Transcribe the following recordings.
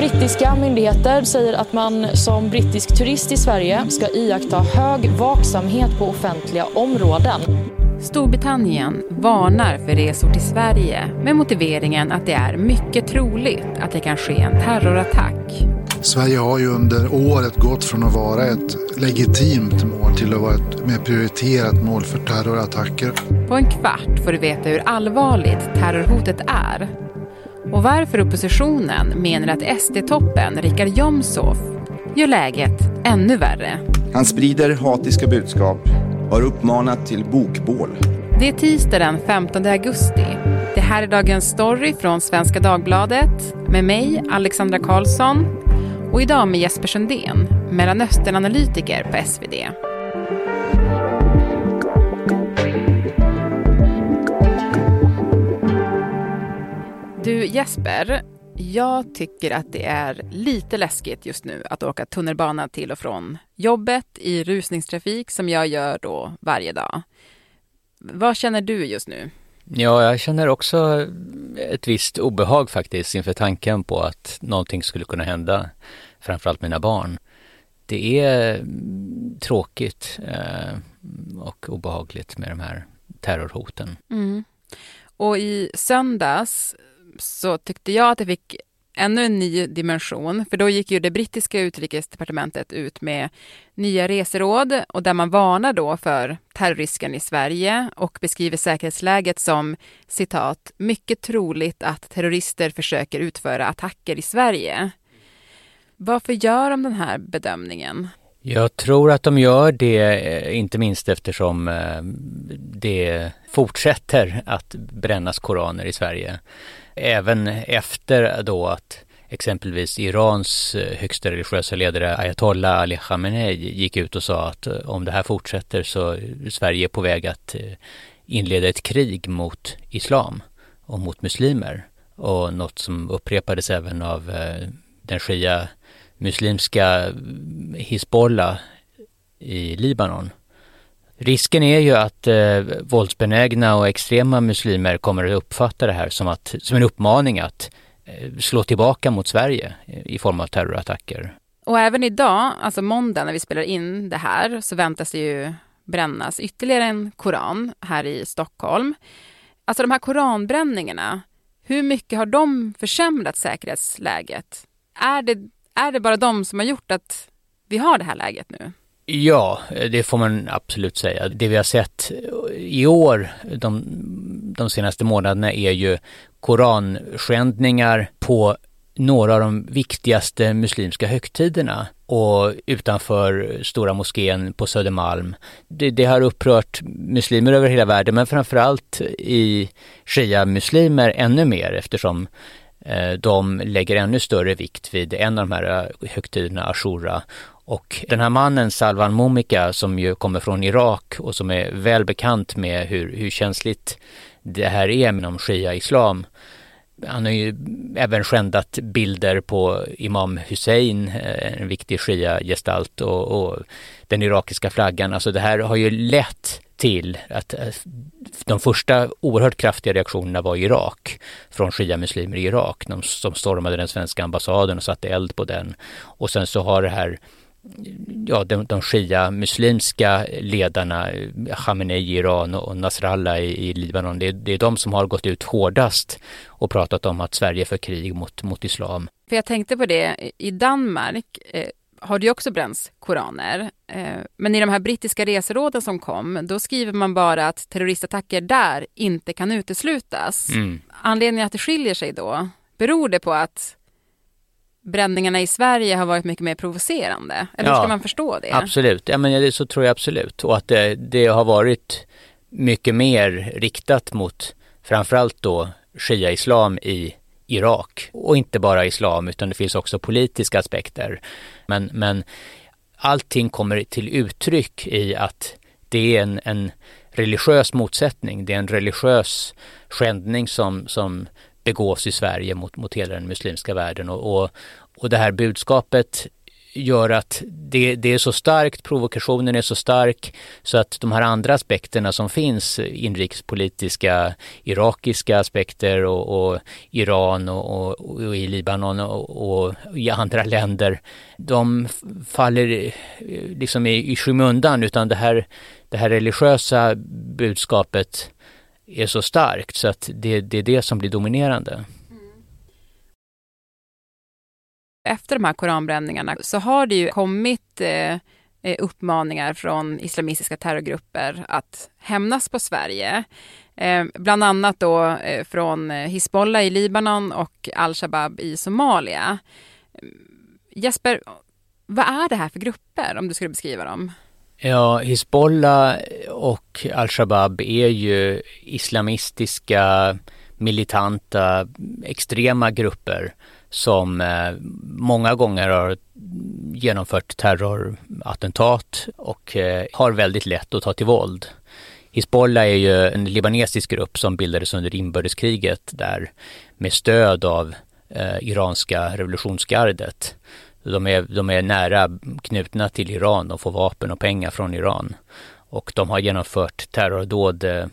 Brittiska myndigheter säger att man som brittisk turist i Sverige ska iaktta hög vaksamhet på offentliga områden. Storbritannien varnar för resor till Sverige med motiveringen att det är mycket troligt att det kan ske en terrorattack. Sverige har ju under året gått från att vara ett legitimt mål till att vara ett mer prioriterat mål för terrorattacker. På en kvart får du veta hur allvarligt terrorhotet är och varför oppositionen menar att SD-toppen Richard Jomshof gör läget ännu värre. Han sprider hatiska budskap och har uppmanat till bokbål. Det är tisdag den 15 augusti. Det här är dagens story från Svenska Dagbladet med mig, Alexandra Karlsson och idag med Jesper Sundén, Mellanösternanalytiker på SvD. Du Jesper, jag tycker att det är lite läskigt just nu att åka tunnelbana till och från jobbet i rusningstrafik som jag gör då varje dag. Vad känner du just nu? Ja, jag känner också ett visst obehag faktiskt inför tanken på att någonting skulle kunna hända, framförallt mina barn. Det är tråkigt eh, och obehagligt med de här terrorhoten. Mm. Och i söndags så tyckte jag att det fick ännu en ny dimension, för då gick ju det brittiska utrikesdepartementet ut med nya reseråd och där man varnar då för terrorrisken i Sverige och beskriver säkerhetsläget som citat, mycket troligt att terrorister försöker utföra attacker i Sverige. Varför gör de den här bedömningen? Jag tror att de gör det, eh, inte minst eftersom eh, det fortsätter att brännas koraner i Sverige även efter då att exempelvis Irans eh, högsta religiösa ledare Ayatollah Ali Khamenei gick ut och sa att eh, om det här fortsätter så är Sverige på väg att eh, inleda ett krig mot islam och mot muslimer. Och något som upprepades även av den shia muslimska mm, Hizbollah i Libanon Risken är ju att eh, våldsbenägna och extrema muslimer kommer att uppfatta det här som, att, som en uppmaning att eh, slå tillbaka mot Sverige i form av terrorattacker. Och även idag, alltså måndag när vi spelar in det här, så väntas det ju brännas ytterligare en koran här i Stockholm. Alltså de här koranbränningarna, hur mycket har de försämrat säkerhetsläget? Är det, är det bara de som har gjort att vi har det här läget nu? Ja, det får man absolut säga. Det vi har sett i år, de, de senaste månaderna, är ju koranskändningar på några av de viktigaste muslimska högtiderna och utanför Stora moskén på Södermalm. Det, det, har upprört muslimer över hela världen men framförallt i shia-muslimer ännu mer eftersom Eh, de lägger ännu större vikt vid en av de här eh, högtiderna, Ashura, och den här mannen, Salvan Momika, som ju kommer från Irak och som är väl bekant med hur, hur känsligt det här är inom shia-islam. Han har ju även skändat bilder på Imam Hussein, eh, en viktig shia-gestalt, och, och den irakiska flaggan. Alltså det här har ju lett till att eh, de första oerhört kraftiga reaktionerna var i Irak, från shia-muslimer i Irak, de som stormade den svenska ambassaden och satte eld på den. Och sen så har det här ja, de, de shia-muslimska ledarna, Khamenei i Iran och Nasrallah i, i Libanon, det, det, är de som har gått ut hårdast och pratat om att Sverige för krig mot, mot islam. För jag tänkte på det, i Danmark eh, har det ju också bränts koraner. Eh, men i de här brittiska reseråden som kom, då skriver man bara att terroristattacker där inte kan uteslutas. Mm. Anledningen att det skiljer sig då, beror det på att bränningarna i Sverige har varit mycket mer provocerande? Eller ja, ska man förstå det? Absolut, ja, men det, så tror jag absolut. Och att det, det har varit mycket mer riktat mot framförallt då shia-islam i Irak. Och inte bara islam utan det finns också politiska aspekter. Men, men allting kommer till uttryck i att det är en, en religiös motsättning, det är en religiös skändning som, som begås i Sverige mot, mot hela den muslimska världen. Och, och, och det här budskapet gör att det, det, är så starkt, provokationen är så stark så att de här andra aspekterna som finns, inrikespolitiska, irakiska aspekter och, och Iran och, och, och, i Libanon och, i andra länder, de faller eh, liksom i, i skymundan utan det här, det här religiösa budskapet är så starkt så att det, det är det som blir dominerande efter de här koranbränningarna så har det ju kommit eh, eh, uppmaningar från islamistiska terrorgrupper att hämnas på Sverige. Eh, bland annat då eh, från Hizbollah i Libanon och al-Shabab i Somalia. Jesper, vad är det här för grupper om du skulle beskriva dem? Ja, Hizbollah och al-Shabab är ju islamistiska, militanta, extrema grupper som eh, många gånger har genomfört terrorattentat och eh, har väldigt lätt att ta till våld. Hizbollah är ju en libanesisk grupp som bildades under inbördeskriget där med stöd av eh, iranska revolutionsgardet. De är, de är nära knutna till Iran och får vapen och pengar från Iran. Och de har genomfört terrordåd eh,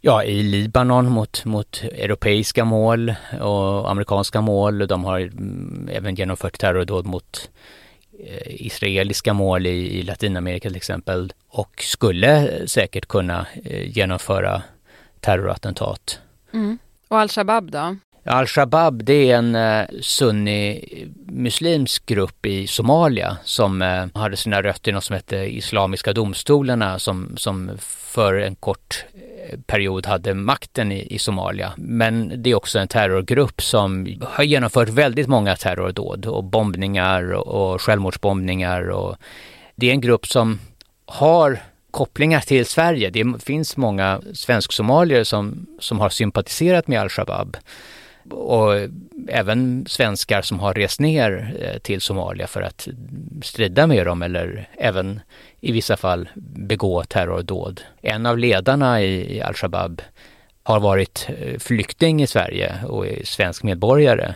ja, i Libanon mot, mot europeiska mål och amerikanska mål. De har mm, även genomfört terrordåd mot eh, israeliska mål i, i, Latinamerika till exempel och skulle säkert kunna eh, genomföra terrorattentat. Mm. Och al-Shabab då? Al-Shabab det är en eh, sunni-muslimsk grupp i Somalia som eh, hade sina rötter i något som hette Islamiska domstolarna som, som för en kort eh, period hade makten i, i, Somalia. Men det är också en terrorgrupp som har genomfört väldigt många terrordåd och bombningar och, och självmordsbombningar. Och det är en grupp som har kopplingar till Sverige. Det finns många svensk-somalier som, som har sympatiserat med al-Shabab och även svenskar som har rest ner eh, till Somalia för att strida med dem eller även i vissa fall begå terrordåd. En av ledarna i al-Shabab har varit eh, flykting i Sverige och är svensk medborgare.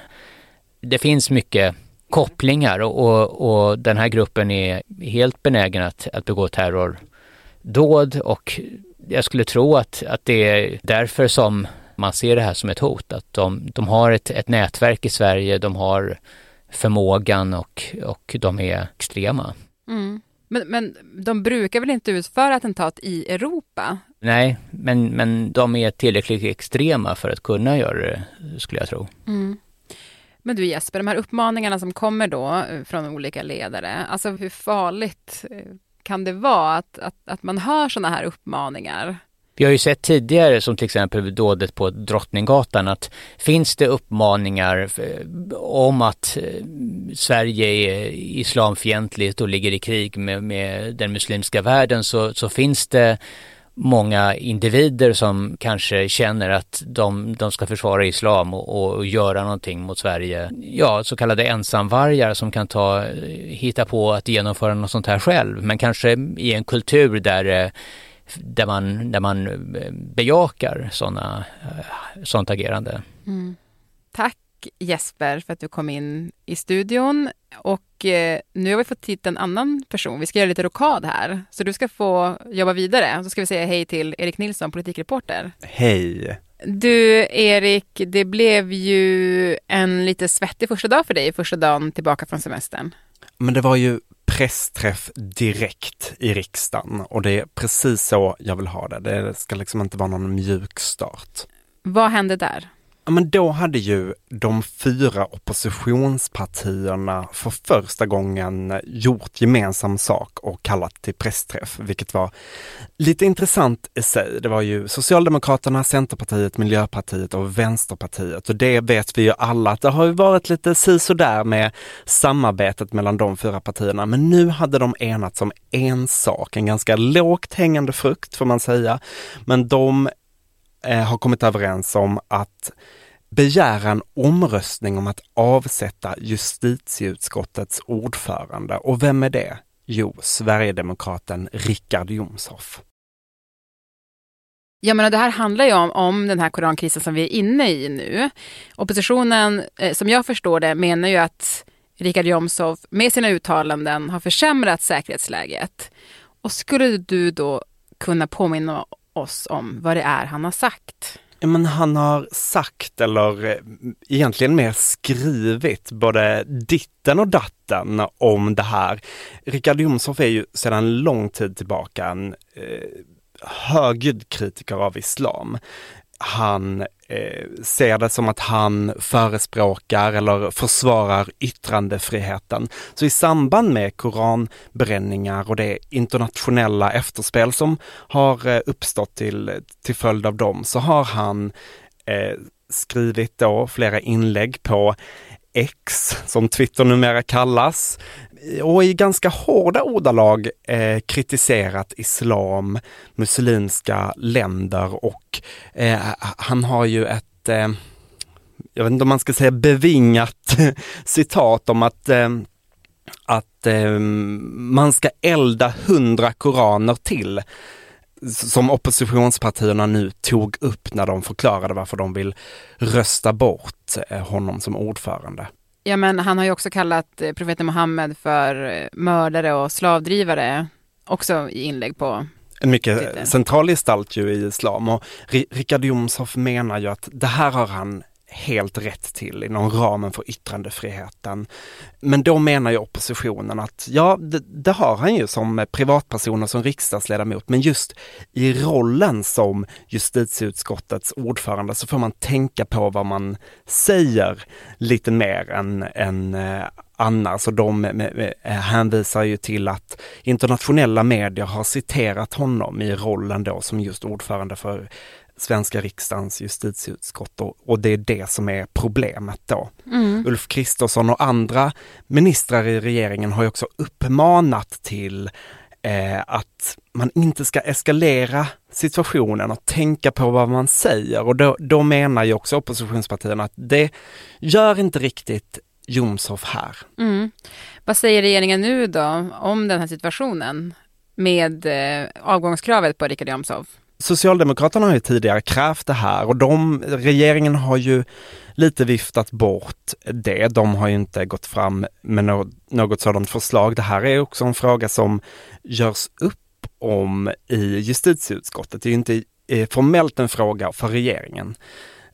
Det finns mycket kopplingar och, och, och den här gruppen är helt benägen att, att begå terrordåd och jag skulle tro att, att det är därför som man ser det här som ett hot. Att de, de har ett, ett nätverk i Sverige, de har förmågan och, och de är extrema. Mm. Men, men de brukar väl inte utföra attentat i Europa? Nej, men, men de är tillräckligt extrema för att kunna göra det, skulle jag tro. Mm. Men du Jesper, de här uppmaningarna som kommer då eh, från olika ledare, alltså hur farligt eh, kan det vara att, att, att man hör sådana här uppmaningar? Vi har ju sett tidigare, som till exempel dådet på Drottninggatan, att finns det uppmaningar eh, om att eh, Sverige är islamfientligt och ligger i krig med, med den muslimska världen så, så finns det många individer som kanske känner att de, de ska försvara islam och, och, göra någonting mot Sverige. Ja, så kallade ensamvargar som kan ta, hitta på att genomföra något sånt här själv, men kanske i en kultur där eh, där man, där man eh, bejakar såna, eh, sånt agerande. Mm. Tack Jesper för att du kom in i studion och eh, nu har vi fått hit en annan person. Vi ska göra lite rokad här, så du ska få jobba vidare. Så ska vi säga hej till Erik Nilsson, politikreporter. Hej! Du Erik, det blev ju en lite svettig första dag för dig, första dagen tillbaka från semestern. Men det var ju pressträff direkt i riksdagen och det är precis så jag vill ha det. Det ska liksom inte vara någon mjuk start. Vad hände där? Ja, men då hade ju de fyra oppositionspartierna för första gången gjort gemensam sak och kallat till pressträff, vilket var lite intressant i sig. Det var ju Socialdemokraterna, Centerpartiet, Miljöpartiet och Vänsterpartiet och det vet vi ju alla att det har ju varit lite sisådär med samarbetet mellan de fyra partierna. Men nu hade de enats om en sak, en ganska lågt hängande frukt får man säga. Men de eh, har kommit överens om att begära en omröstning om att avsätta justitieutskottets ordförande. Och vem är det? Jo, Sverigedemokraten Richard Jomshoff. Ja, men det här handlar ju om, om den här korankrisen som vi är inne i nu. Oppositionen, eh, som jag förstår det, menar ju att Richard Jomshof med sina uttalanden har försämrat säkerhetsläget. Och skulle du då kunna påminna oss om vad det är han har sagt? Men han har sagt, eller eh, egentligen mer skrivit, både ditten och datten om det här. Richard Jomshof är ju sedan lång tid tillbaka en eh, högljudd kritiker av islam. Han eh, ser det som att han förespråkar eller försvarar yttrandefriheten. Så i samband med koranbränningar och det internationella efterspel som har eh, uppstått till, till följd av dem så har han eh, skrivit då flera inlägg på X, som Twitter numera kallas, och i ganska hårda ordalag eh, kritiserat islam, muslimska länder och eh, han har ju ett, eh, jag vet inte om man ska säga bevingat citat om att eh, att eh, man ska elda hundra koraner till som oppositionspartierna nu tog upp när de förklarade varför de vill rösta bort eh, honom som ordförande. Ja, men han har ju också kallat eh, profeten Muhammed för eh, mördare och slavdrivare, också i inlägg på en mycket central gestalt ju i islam och Richard Jomshof menar ju att det här har han helt rätt till inom ramen för yttrandefriheten. Men då menar ju oppositionen att ja, det, det, har han ju som privatperson och som riksdagsledamot, men just i rollen som justitieutskottets ordförande så får man tänka på vad man säger lite mer än, än eh, annars och de eh, eh, hänvisar ju till att internationella medier har citerat honom i rollen då som just ordförande för svenska riksdagens justitieutskott och, och det är det som är problemet då. Mm. Ulf Kristersson och andra ministrar i regeringen har ju också uppmanat till eh, att man inte ska eskalera situationen och tänka på vad man säger och då, då menar ju också oppositionspartierna att det gör inte riktigt Jomshof här. Mm. Vad säger regeringen nu då om den här situationen med eh, avgångskravet på Richard Jomshof? Socialdemokraterna har ju tidigare krävt det här och de, regeringen har ju lite viftat bort det. De har ju inte gått fram med något, något sådant förslag. Det här är också en fråga som görs upp om i justitieutskottet. Det är ju inte eh, formellt en fråga för regeringen.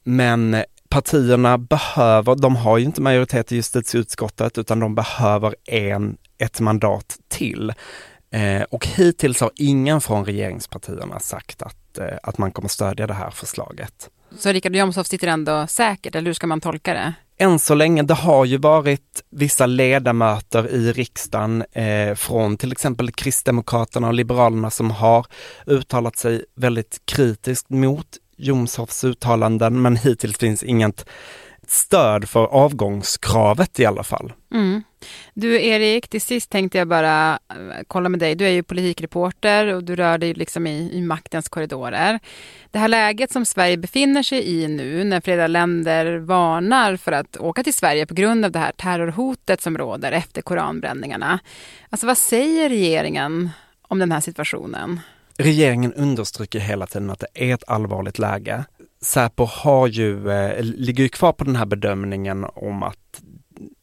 Men partierna behöver, de har ju inte majoritet i justitieutskottet utan de behöver en, ett mandat till. Eh, och hittills har ingen från regeringspartierna sagt att, eh, att man kommer stödja det här förslaget. Så Richard Jomshof sitter ändå säkert, eller hur ska man tolka det? Än så länge, det har ju varit vissa ledamöter i riksdagen eh, från till exempel Kristdemokraterna och Liberalerna som har uttalat sig väldigt kritiskt mot Jomshofs uttalanden, men hittills finns inget stöd för avgångskravet i alla fall. Mm. Du Erik, till sist tänkte jag bara eh, kolla med dig. Du är ju politikreporter och du rör dig liksom i, i maktens korridorer. Det här läget som Sverige befinner sig i nu när flera länder varnar för att åka till Sverige på grund av det här terrorhotet som råder efter koranbränningarna. Alltså vad säger regeringen om den här situationen? Regeringen understryker hela tiden att det är ett allvarligt läge. Säpo har ju, eh, ligger ju kvar på den här bedömningen om att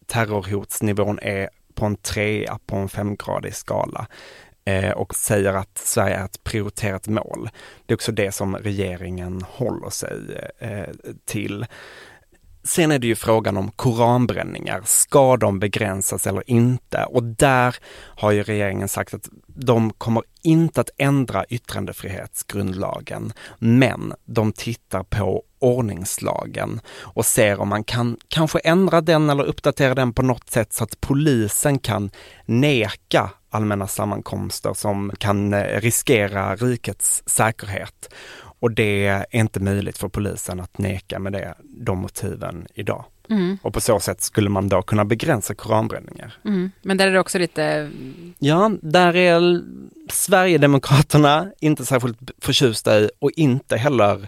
terrorhotsnivån är på en trea på en femgradig skala eh, och säger att Sverige är ett prioriterat mål. Det är också det som regeringen håller sig eh, till. Sen är det ju frågan om koranbränningar. Ska de begränsas eller inte? Och där har ju regeringen sagt att de kommer inte att ändra yttrandefrihetsgrundlagen, men de tittar på ordningslagen och ser om man kan kanske ändra den eller uppdatera den på något sätt så att polisen kan neka allmänna sammankomster som kan eh, riskera rikets säkerhet. Och det är inte möjligt för polisen att neka med det, de motiven idag. Mm. Och på så sätt skulle man då kunna begränsa koranbränningar. Mm. Men där är det också lite... Ja, där är Sverigedemokraterna inte särskilt förtjusta i och inte heller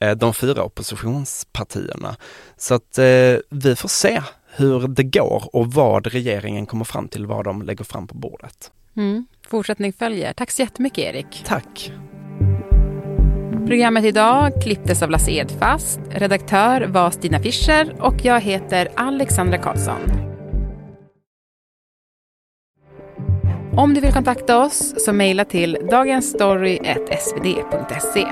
eh, de fyra oppositionspartierna. Så att eh, vi får se hur det går och vad regeringen kommer fram till, vad de lägger fram på bordet. Mm. Fortsättning följer. Tack så jättemycket Erik. Tack. Programmet idag klipptes av Lasse Edfast, redaktör var Stina Fischer och jag heter Alexandra Karlsson. Om du vill kontakta oss så mejla till dagensstory.svd.se.